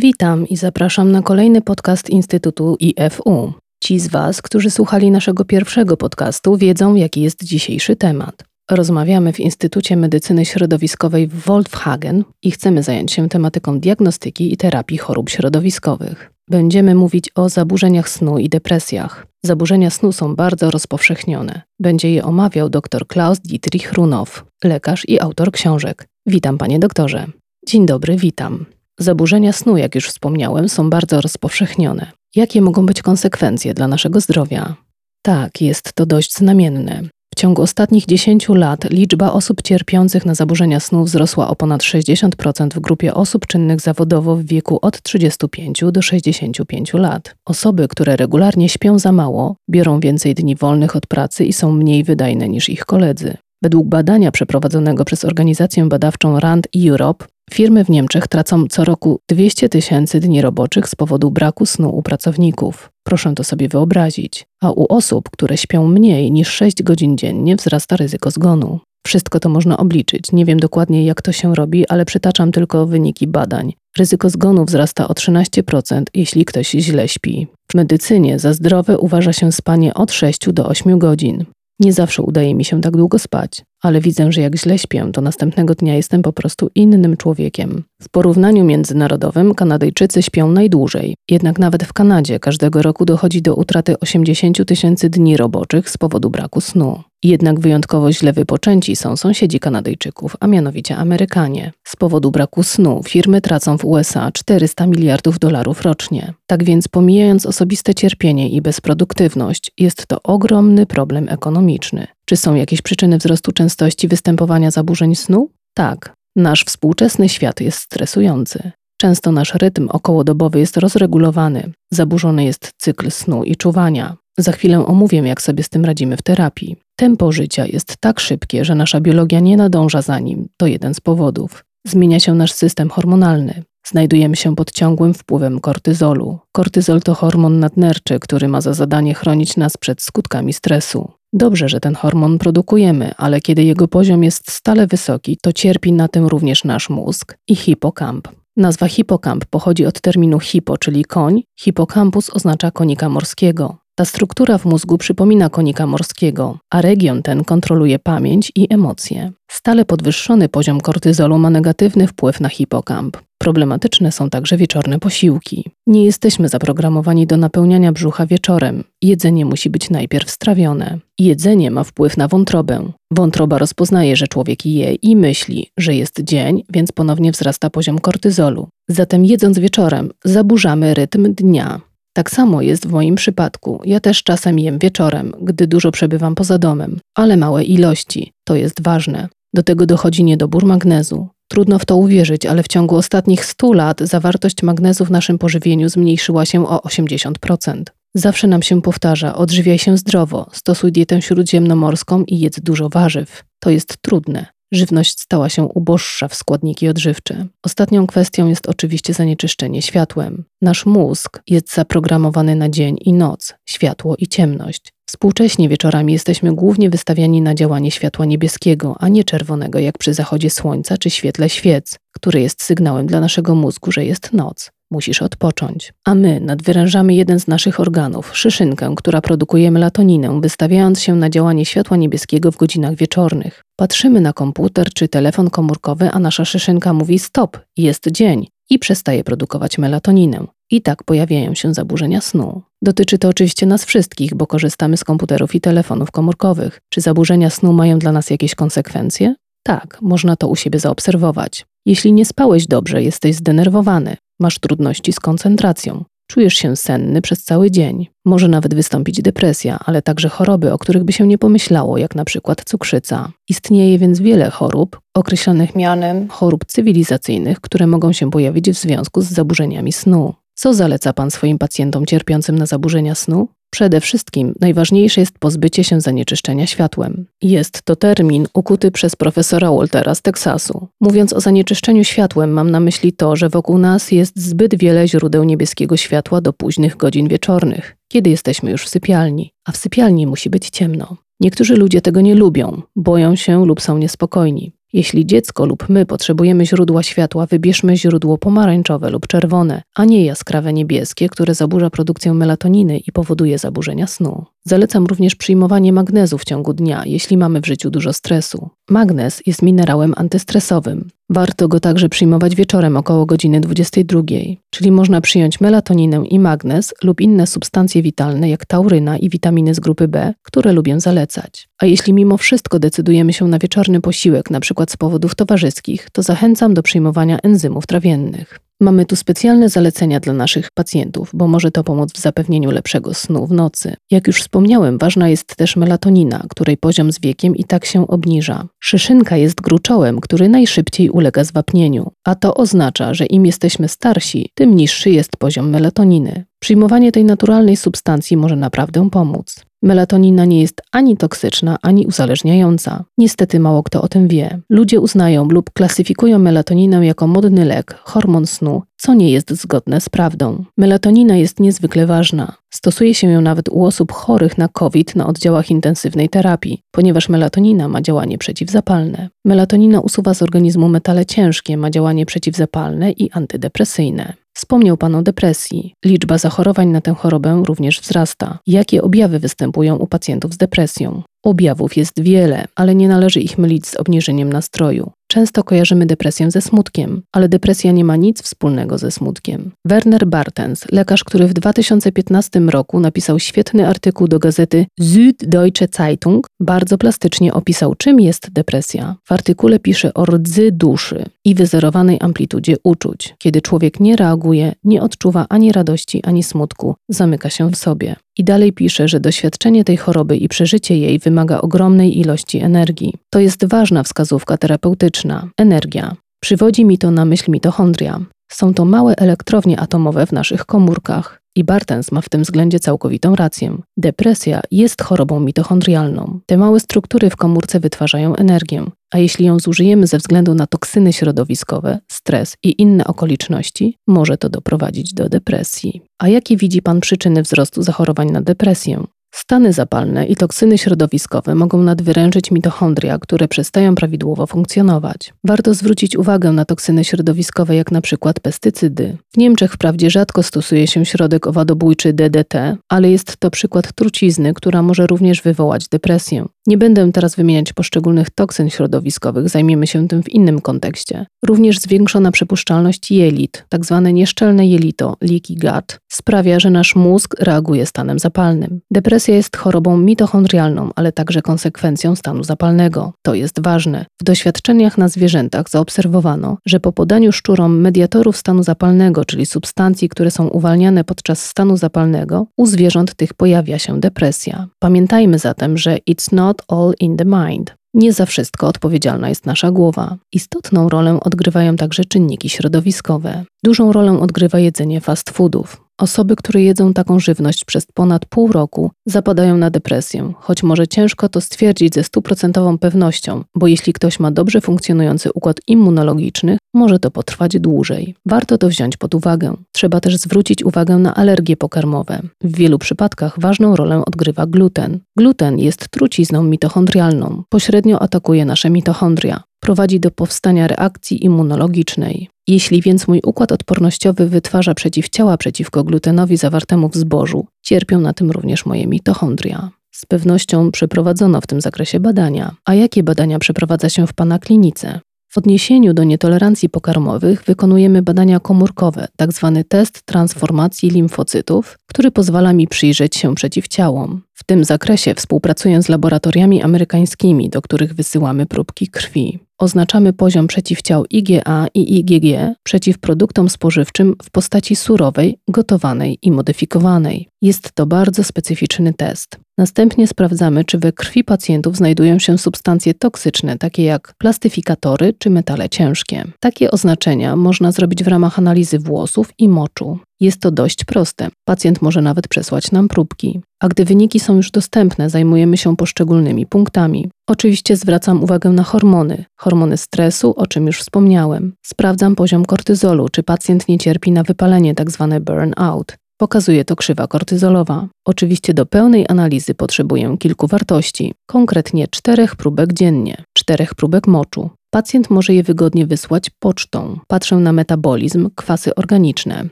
Witam i zapraszam na kolejny podcast Instytutu IFU. Ci z Was, którzy słuchali naszego pierwszego podcastu, wiedzą, jaki jest dzisiejszy temat. Rozmawiamy w Instytucie Medycyny Środowiskowej w Wolfhagen i chcemy zająć się tematyką diagnostyki i terapii chorób środowiskowych. Będziemy mówić o zaburzeniach snu i depresjach. Zaburzenia snu są bardzo rozpowszechnione. Będzie je omawiał dr Klaus Dietrich Runow, lekarz i autor książek. Witam, panie doktorze. Dzień dobry, witam. Zaburzenia snu, jak już wspomniałem, są bardzo rozpowszechnione. Jakie mogą być konsekwencje dla naszego zdrowia? Tak, jest to dość znamienne. W ciągu ostatnich 10 lat liczba osób cierpiących na zaburzenia snu wzrosła o ponad 60% w grupie osób czynnych zawodowo w wieku od 35 do 65 lat. Osoby, które regularnie śpią za mało, biorą więcej dni wolnych od pracy i są mniej wydajne niż ich koledzy. Według badania przeprowadzonego przez organizację badawczą Rand Europe, firmy w Niemczech tracą co roku 200 tysięcy dni roboczych z powodu braku snu u pracowników. Proszę to sobie wyobrazić. A u osób, które śpią mniej niż 6 godzin dziennie, wzrasta ryzyko zgonu. Wszystko to można obliczyć. Nie wiem dokładnie, jak to się robi, ale przytaczam tylko wyniki badań. Ryzyko zgonu wzrasta o 13%, jeśli ktoś źle śpi. W medycynie za zdrowe uważa się spanie od 6 do 8 godzin. Nie zawsze udaje mi się tak długo spać, ale widzę, że jak źle śpię, to następnego dnia jestem po prostu innym człowiekiem. W porównaniu międzynarodowym Kanadyjczycy śpią najdłużej, jednak nawet w Kanadzie każdego roku dochodzi do utraty 80 tysięcy dni roboczych z powodu braku snu. Jednak wyjątkowo źle wypoczęci są sąsiedzi Kanadyjczyków, a mianowicie Amerykanie. Z powodu braku snu firmy tracą w USA 400 miliardów dolarów rocznie. Tak więc pomijając osobiste cierpienie i bezproduktywność, jest to ogromny problem ekonomiczny. Czy są jakieś przyczyny wzrostu częstości występowania zaburzeń snu? Tak. Nasz współczesny świat jest stresujący. Często nasz rytm okołodobowy jest rozregulowany, zaburzony jest cykl snu i czuwania. Za chwilę omówię, jak sobie z tym radzimy w terapii. Tempo życia jest tak szybkie, że nasza biologia nie nadąża za nim. To jeden z powodów. Zmienia się nasz system hormonalny. Znajdujemy się pod ciągłym wpływem kortyzolu. Kortyzol to hormon nadnerczy, który ma za zadanie chronić nas przed skutkami stresu. Dobrze, że ten hormon produkujemy, ale kiedy jego poziom jest stale wysoki, to cierpi na tym również nasz mózg i hipokamp. Nazwa hipokamp pochodzi od terminu hipo, czyli koń. Hipokampus oznacza konika morskiego. Ta struktura w mózgu przypomina konika morskiego, a region ten kontroluje pamięć i emocje. Stale podwyższony poziom kortyzolu ma negatywny wpływ na hipokamp. Problematyczne są także wieczorne posiłki. Nie jesteśmy zaprogramowani do napełniania brzucha wieczorem. Jedzenie musi być najpierw strawione. Jedzenie ma wpływ na wątrobę. Wątroba rozpoznaje, że człowiek je i myśli, że jest dzień, więc ponownie wzrasta poziom kortyzolu. Zatem jedząc wieczorem, zaburzamy rytm dnia. Tak samo jest w moim przypadku. Ja też czasem jem wieczorem, gdy dużo przebywam poza domem, ale małe ilości. To jest ważne. Do tego dochodzi niedobór magnezu. Trudno w to uwierzyć, ale w ciągu ostatnich 100 lat zawartość magnezu w naszym pożywieniu zmniejszyła się o 80%. Zawsze nam się powtarza: odżywiaj się zdrowo, stosuj dietę śródziemnomorską i jedz dużo warzyw. To jest trudne. Żywność stała się uboższa w składniki odżywcze. Ostatnią kwestią jest oczywiście zanieczyszczenie światłem. Nasz mózg jest zaprogramowany na dzień i noc, światło i ciemność. Współcześnie wieczorami jesteśmy głównie wystawiani na działanie światła niebieskiego, a nie czerwonego, jak przy zachodzie słońca czy świetle świec, który jest sygnałem dla naszego mózgu, że jest noc. Musisz odpocząć. A my nadwyrężamy jeden z naszych organów, szyszynkę, która produkuje melatoninę, wystawiając się na działanie światła niebieskiego w godzinach wieczornych. Patrzymy na komputer czy telefon komórkowy, a nasza szyszynka mówi stop, jest dzień i przestaje produkować melatoninę. I tak pojawiają się zaburzenia snu. Dotyczy to oczywiście nas wszystkich, bo korzystamy z komputerów i telefonów komórkowych. Czy zaburzenia snu mają dla nas jakieś konsekwencje? Tak, można to u siebie zaobserwować. Jeśli nie spałeś dobrze, jesteś zdenerwowany, masz trudności z koncentracją, czujesz się senny przez cały dzień. Może nawet wystąpić depresja, ale także choroby, o których by się nie pomyślało, jak na przykład cukrzyca. Istnieje więc wiele chorób, określonych mianem chorób cywilizacyjnych, które mogą się pojawić w związku z zaburzeniami snu. Co zaleca Pan swoim pacjentom cierpiącym na zaburzenia snu? Przede wszystkim najważniejsze jest pozbycie się zanieczyszczenia światłem. Jest to termin ukuty przez profesora Waltera z Teksasu. Mówiąc o zanieczyszczeniu światłem, mam na myśli to, że wokół nas jest zbyt wiele źródeł niebieskiego światła do późnych godzin wieczornych, kiedy jesteśmy już w sypialni, a w sypialni musi być ciemno. Niektórzy ludzie tego nie lubią, boją się lub są niespokojni. Jeśli dziecko lub my potrzebujemy źródła światła, wybierzmy źródło pomarańczowe lub czerwone, a nie jaskrawe niebieskie, które zaburza produkcję melatoniny i powoduje zaburzenia snu. Zalecam również przyjmowanie magnezu w ciągu dnia, jeśli mamy w życiu dużo stresu. Magnez jest minerałem antystresowym. Warto go także przyjmować wieczorem około godziny 22, czyli można przyjąć melatoninę i magnez lub inne substancje witalne jak tauryna i witaminy z grupy B, które lubię zalecać. A jeśli mimo wszystko decydujemy się na wieczorny posiłek, np. z powodów towarzyskich, to zachęcam do przyjmowania enzymów trawiennych. Mamy tu specjalne zalecenia dla naszych pacjentów, bo może to pomóc w zapewnieniu lepszego snu w nocy. Jak już wspomniałem, ważna jest też melatonina, której poziom z wiekiem i tak się obniża. Szyszynka jest gruczołem, który najszybciej ulega zwapnieniu, a to oznacza, że im jesteśmy starsi, tym niższy jest poziom melatoniny. Przyjmowanie tej naturalnej substancji może naprawdę pomóc. Melatonina nie jest ani toksyczna, ani uzależniająca. Niestety mało kto o tym wie. Ludzie uznają lub klasyfikują melatoninę jako modny lek, hormon snu, co nie jest zgodne z prawdą. Melatonina jest niezwykle ważna. Stosuje się ją nawet u osób chorych na COVID na oddziałach intensywnej terapii, ponieważ melatonina ma działanie przeciwzapalne. Melatonina usuwa z organizmu metale ciężkie, ma działanie przeciwzapalne i antydepresyjne. Wspomniał Pan o depresji. Liczba zachorowań na tę chorobę również wzrasta. Jakie objawy występują u pacjentów z depresją? Objawów jest wiele, ale nie należy ich mylić z obniżeniem nastroju. Często kojarzymy depresję ze smutkiem, ale depresja nie ma nic wspólnego ze smutkiem. Werner Bartens, lekarz, który w 2015 roku napisał świetny artykuł do gazety Süddeutsche Zeitung, bardzo plastycznie opisał, czym jest depresja. W artykule pisze o rdzy duszy i wyzerowanej amplitudzie uczuć. Kiedy człowiek nie reaguje, nie odczuwa ani radości, ani smutku, zamyka się w sobie. I dalej pisze, że doświadczenie tej choroby i przeżycie jej wymaga ogromnej ilości energii. To jest ważna wskazówka terapeutyczna energia. Przywodzi mi to na myśl mitochondria. Są to małe elektrownie atomowe w naszych komórkach. I Bartens ma w tym względzie całkowitą rację. Depresja jest chorobą mitochondrialną. Te małe struktury w komórce wytwarzają energię, a jeśli ją zużyjemy ze względu na toksyny środowiskowe, stres i inne okoliczności, może to doprowadzić do depresji. A jakie widzi Pan przyczyny wzrostu zachorowań na depresję? Stany zapalne i toksyny środowiskowe mogą nadwyrężyć mitochondria, które przestają prawidłowo funkcjonować. Warto zwrócić uwagę na toksyny środowiskowe, jak na przykład pestycydy. W Niemczech wprawdzie rzadko stosuje się środek owadobójczy DDT, ale jest to przykład trucizny, która może również wywołać depresję. Nie będę teraz wymieniać poszczególnych toksyn środowiskowych, zajmiemy się tym w innym kontekście. Również zwiększona przepuszczalność jelit, tzw. Tak nieszczelne jelito, leaky gut, sprawia, że nasz mózg reaguje stanem zapalnym. Depresja jest chorobą mitochondrialną, ale także konsekwencją stanu zapalnego. To jest ważne. W doświadczeniach na zwierzętach zaobserwowano, że po podaniu szczurom mediatorów stanu zapalnego, czyli substancji, które są uwalniane podczas stanu zapalnego, u zwierząt tych pojawia się depresja. Pamiętajmy zatem, że it's not all in the mind. Nie za wszystko odpowiedzialna jest nasza głowa. Istotną rolę odgrywają także czynniki środowiskowe. Dużą rolę odgrywa jedzenie fast foodów. Osoby, które jedzą taką żywność przez ponad pół roku, zapadają na depresję, choć może ciężko to stwierdzić ze stuprocentową pewnością, bo jeśli ktoś ma dobrze funkcjonujący układ immunologiczny, może to potrwać dłużej. Warto to wziąć pod uwagę. Trzeba też zwrócić uwagę na alergie pokarmowe. W wielu przypadkach ważną rolę odgrywa gluten. Gluten jest trucizną mitochondrialną, pośrednio atakuje nasze mitochondria prowadzi do powstania reakcji immunologicznej. Jeśli więc mój układ odpornościowy wytwarza przeciwciała przeciwko glutenowi zawartemu w zbożu, cierpią na tym również moje mitochondria. Z pewnością przeprowadzono w tym zakresie badania. A jakie badania przeprowadza się w Pana klinice? W odniesieniu do nietolerancji pokarmowych wykonujemy badania komórkowe, tzw. Tak test transformacji limfocytów, który pozwala mi przyjrzeć się przeciwciałom. W tym zakresie współpracuję z laboratoriami amerykańskimi, do których wysyłamy próbki krwi. Oznaczamy poziom przeciwciał IgA i IgG przeciw produktom spożywczym w postaci surowej, gotowanej i modyfikowanej. Jest to bardzo specyficzny test. Następnie sprawdzamy, czy we krwi pacjentów znajdują się substancje toksyczne, takie jak plastyfikatory czy metale ciężkie. Takie oznaczenia można zrobić w ramach analizy włosów i moczu. Jest to dość proste. Pacjent może nawet przesłać nam próbki. A gdy wyniki są już dostępne, zajmujemy się poszczególnymi punktami. Oczywiście zwracam uwagę na hormony, hormony stresu, o czym już wspomniałem. Sprawdzam poziom kortyzolu, czy pacjent nie cierpi na wypalenie, tzw. Tak burnout. Pokazuje to krzywa kortyzolowa. Oczywiście do pełnej analizy potrzebuję kilku wartości, konkretnie czterech próbek dziennie, czterech próbek moczu, Pacjent może je wygodnie wysłać pocztą. Patrzę na metabolizm, kwasy organiczne.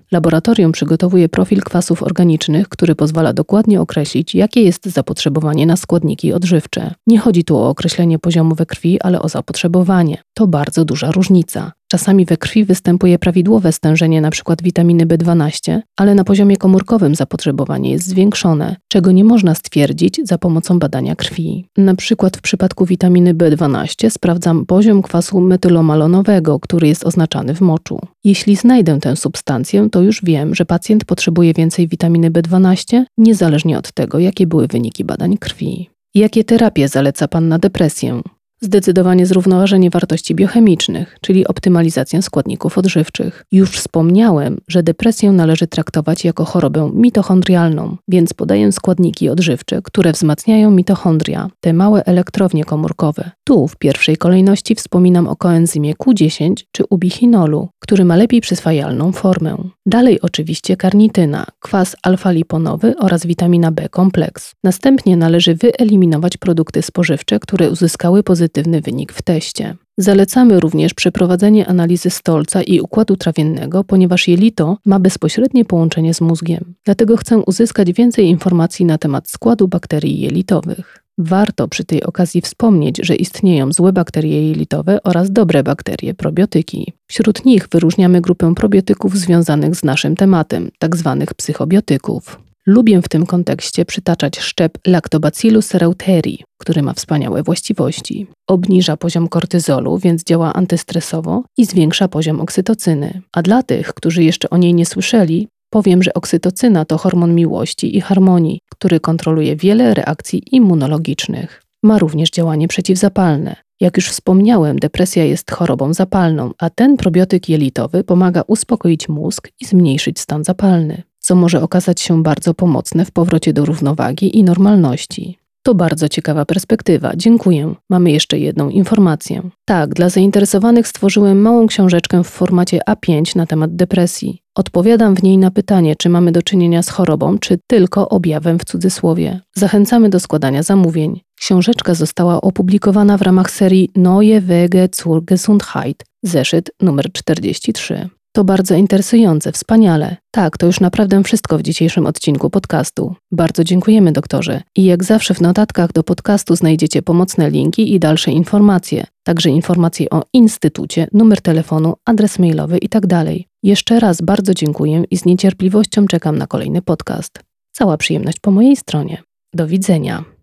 Laboratorium przygotowuje profil kwasów organicznych, który pozwala dokładnie określić, jakie jest zapotrzebowanie na składniki odżywcze. Nie chodzi tu o określenie poziomu we krwi, ale o zapotrzebowanie. To bardzo duża różnica. Czasami we krwi występuje prawidłowe stężenie np. witaminy B12, ale na poziomie komórkowym zapotrzebowanie jest zwiększone, czego nie można stwierdzić za pomocą badania krwi. Na przykład w przypadku witaminy B12 sprawdzam poziom kwasu metylomalonowego, który jest oznaczany w moczu. Jeśli znajdę tę substancję, to już wiem, że pacjent potrzebuje więcej witaminy B12, niezależnie od tego, jakie były wyniki badań krwi. Jakie terapie zaleca Pan na depresję? Zdecydowanie zrównoważenie wartości biochemicznych, czyli optymalizację składników odżywczych. Już wspomniałem, że depresję należy traktować jako chorobę mitochondrialną, więc podaję składniki odżywcze, które wzmacniają mitochondria, te małe elektrownie komórkowe. Tu w pierwszej kolejności wspominam o koenzymie Q10 czy ubichinolu, który ma lepiej przyswajalną formę. Dalej oczywiście karnityna, kwas alfa-liponowy oraz witamina B kompleks. Następnie należy wyeliminować produkty spożywcze, które uzyskały pozytywny wynik w teście. Zalecamy również przeprowadzenie analizy stolca i układu trawiennego, ponieważ jelito ma bezpośrednie połączenie z mózgiem. Dlatego chcę uzyskać więcej informacji na temat składu bakterii jelitowych. Warto przy tej okazji wspomnieć, że istnieją złe bakterie jelitowe oraz dobre bakterie, probiotyki. Wśród nich wyróżniamy grupę probiotyków związanych z naszym tematem, tzw. Tak psychobiotyków. Lubię w tym kontekście przytaczać szczep Lactobacillus reuteri, który ma wspaniałe właściwości. Obniża poziom kortyzolu, więc działa antystresowo i zwiększa poziom oksytocyny. A dla tych, którzy jeszcze o niej nie słyszeli, powiem, że oksytocyna to hormon miłości i harmonii, który kontroluje wiele reakcji immunologicznych. Ma również działanie przeciwzapalne. Jak już wspomniałem, depresja jest chorobą zapalną, a ten probiotyk jelitowy pomaga uspokoić mózg i zmniejszyć stan zapalny co może okazać się bardzo pomocne w powrocie do równowagi i normalności. To bardzo ciekawa perspektywa. Dziękuję. Mamy jeszcze jedną informację. Tak, dla zainteresowanych stworzyłem małą książeczkę w formacie A5 na temat depresji. Odpowiadam w niej na pytanie, czy mamy do czynienia z chorobą, czy tylko objawem w cudzysłowie. Zachęcamy do składania zamówień. Książeczka została opublikowana w ramach serii Neue Wege zur Gesundheit, zeszyt numer 43. To bardzo interesujące, wspaniale. Tak, to już naprawdę wszystko w dzisiejszym odcinku podcastu. Bardzo dziękujemy, doktorze. I jak zawsze w notatkach do podcastu znajdziecie pomocne linki i dalsze informacje, także informacje o instytucie, numer telefonu, adres mailowy itd. Tak Jeszcze raz bardzo dziękuję i z niecierpliwością czekam na kolejny podcast. Cała przyjemność po mojej stronie. Do widzenia.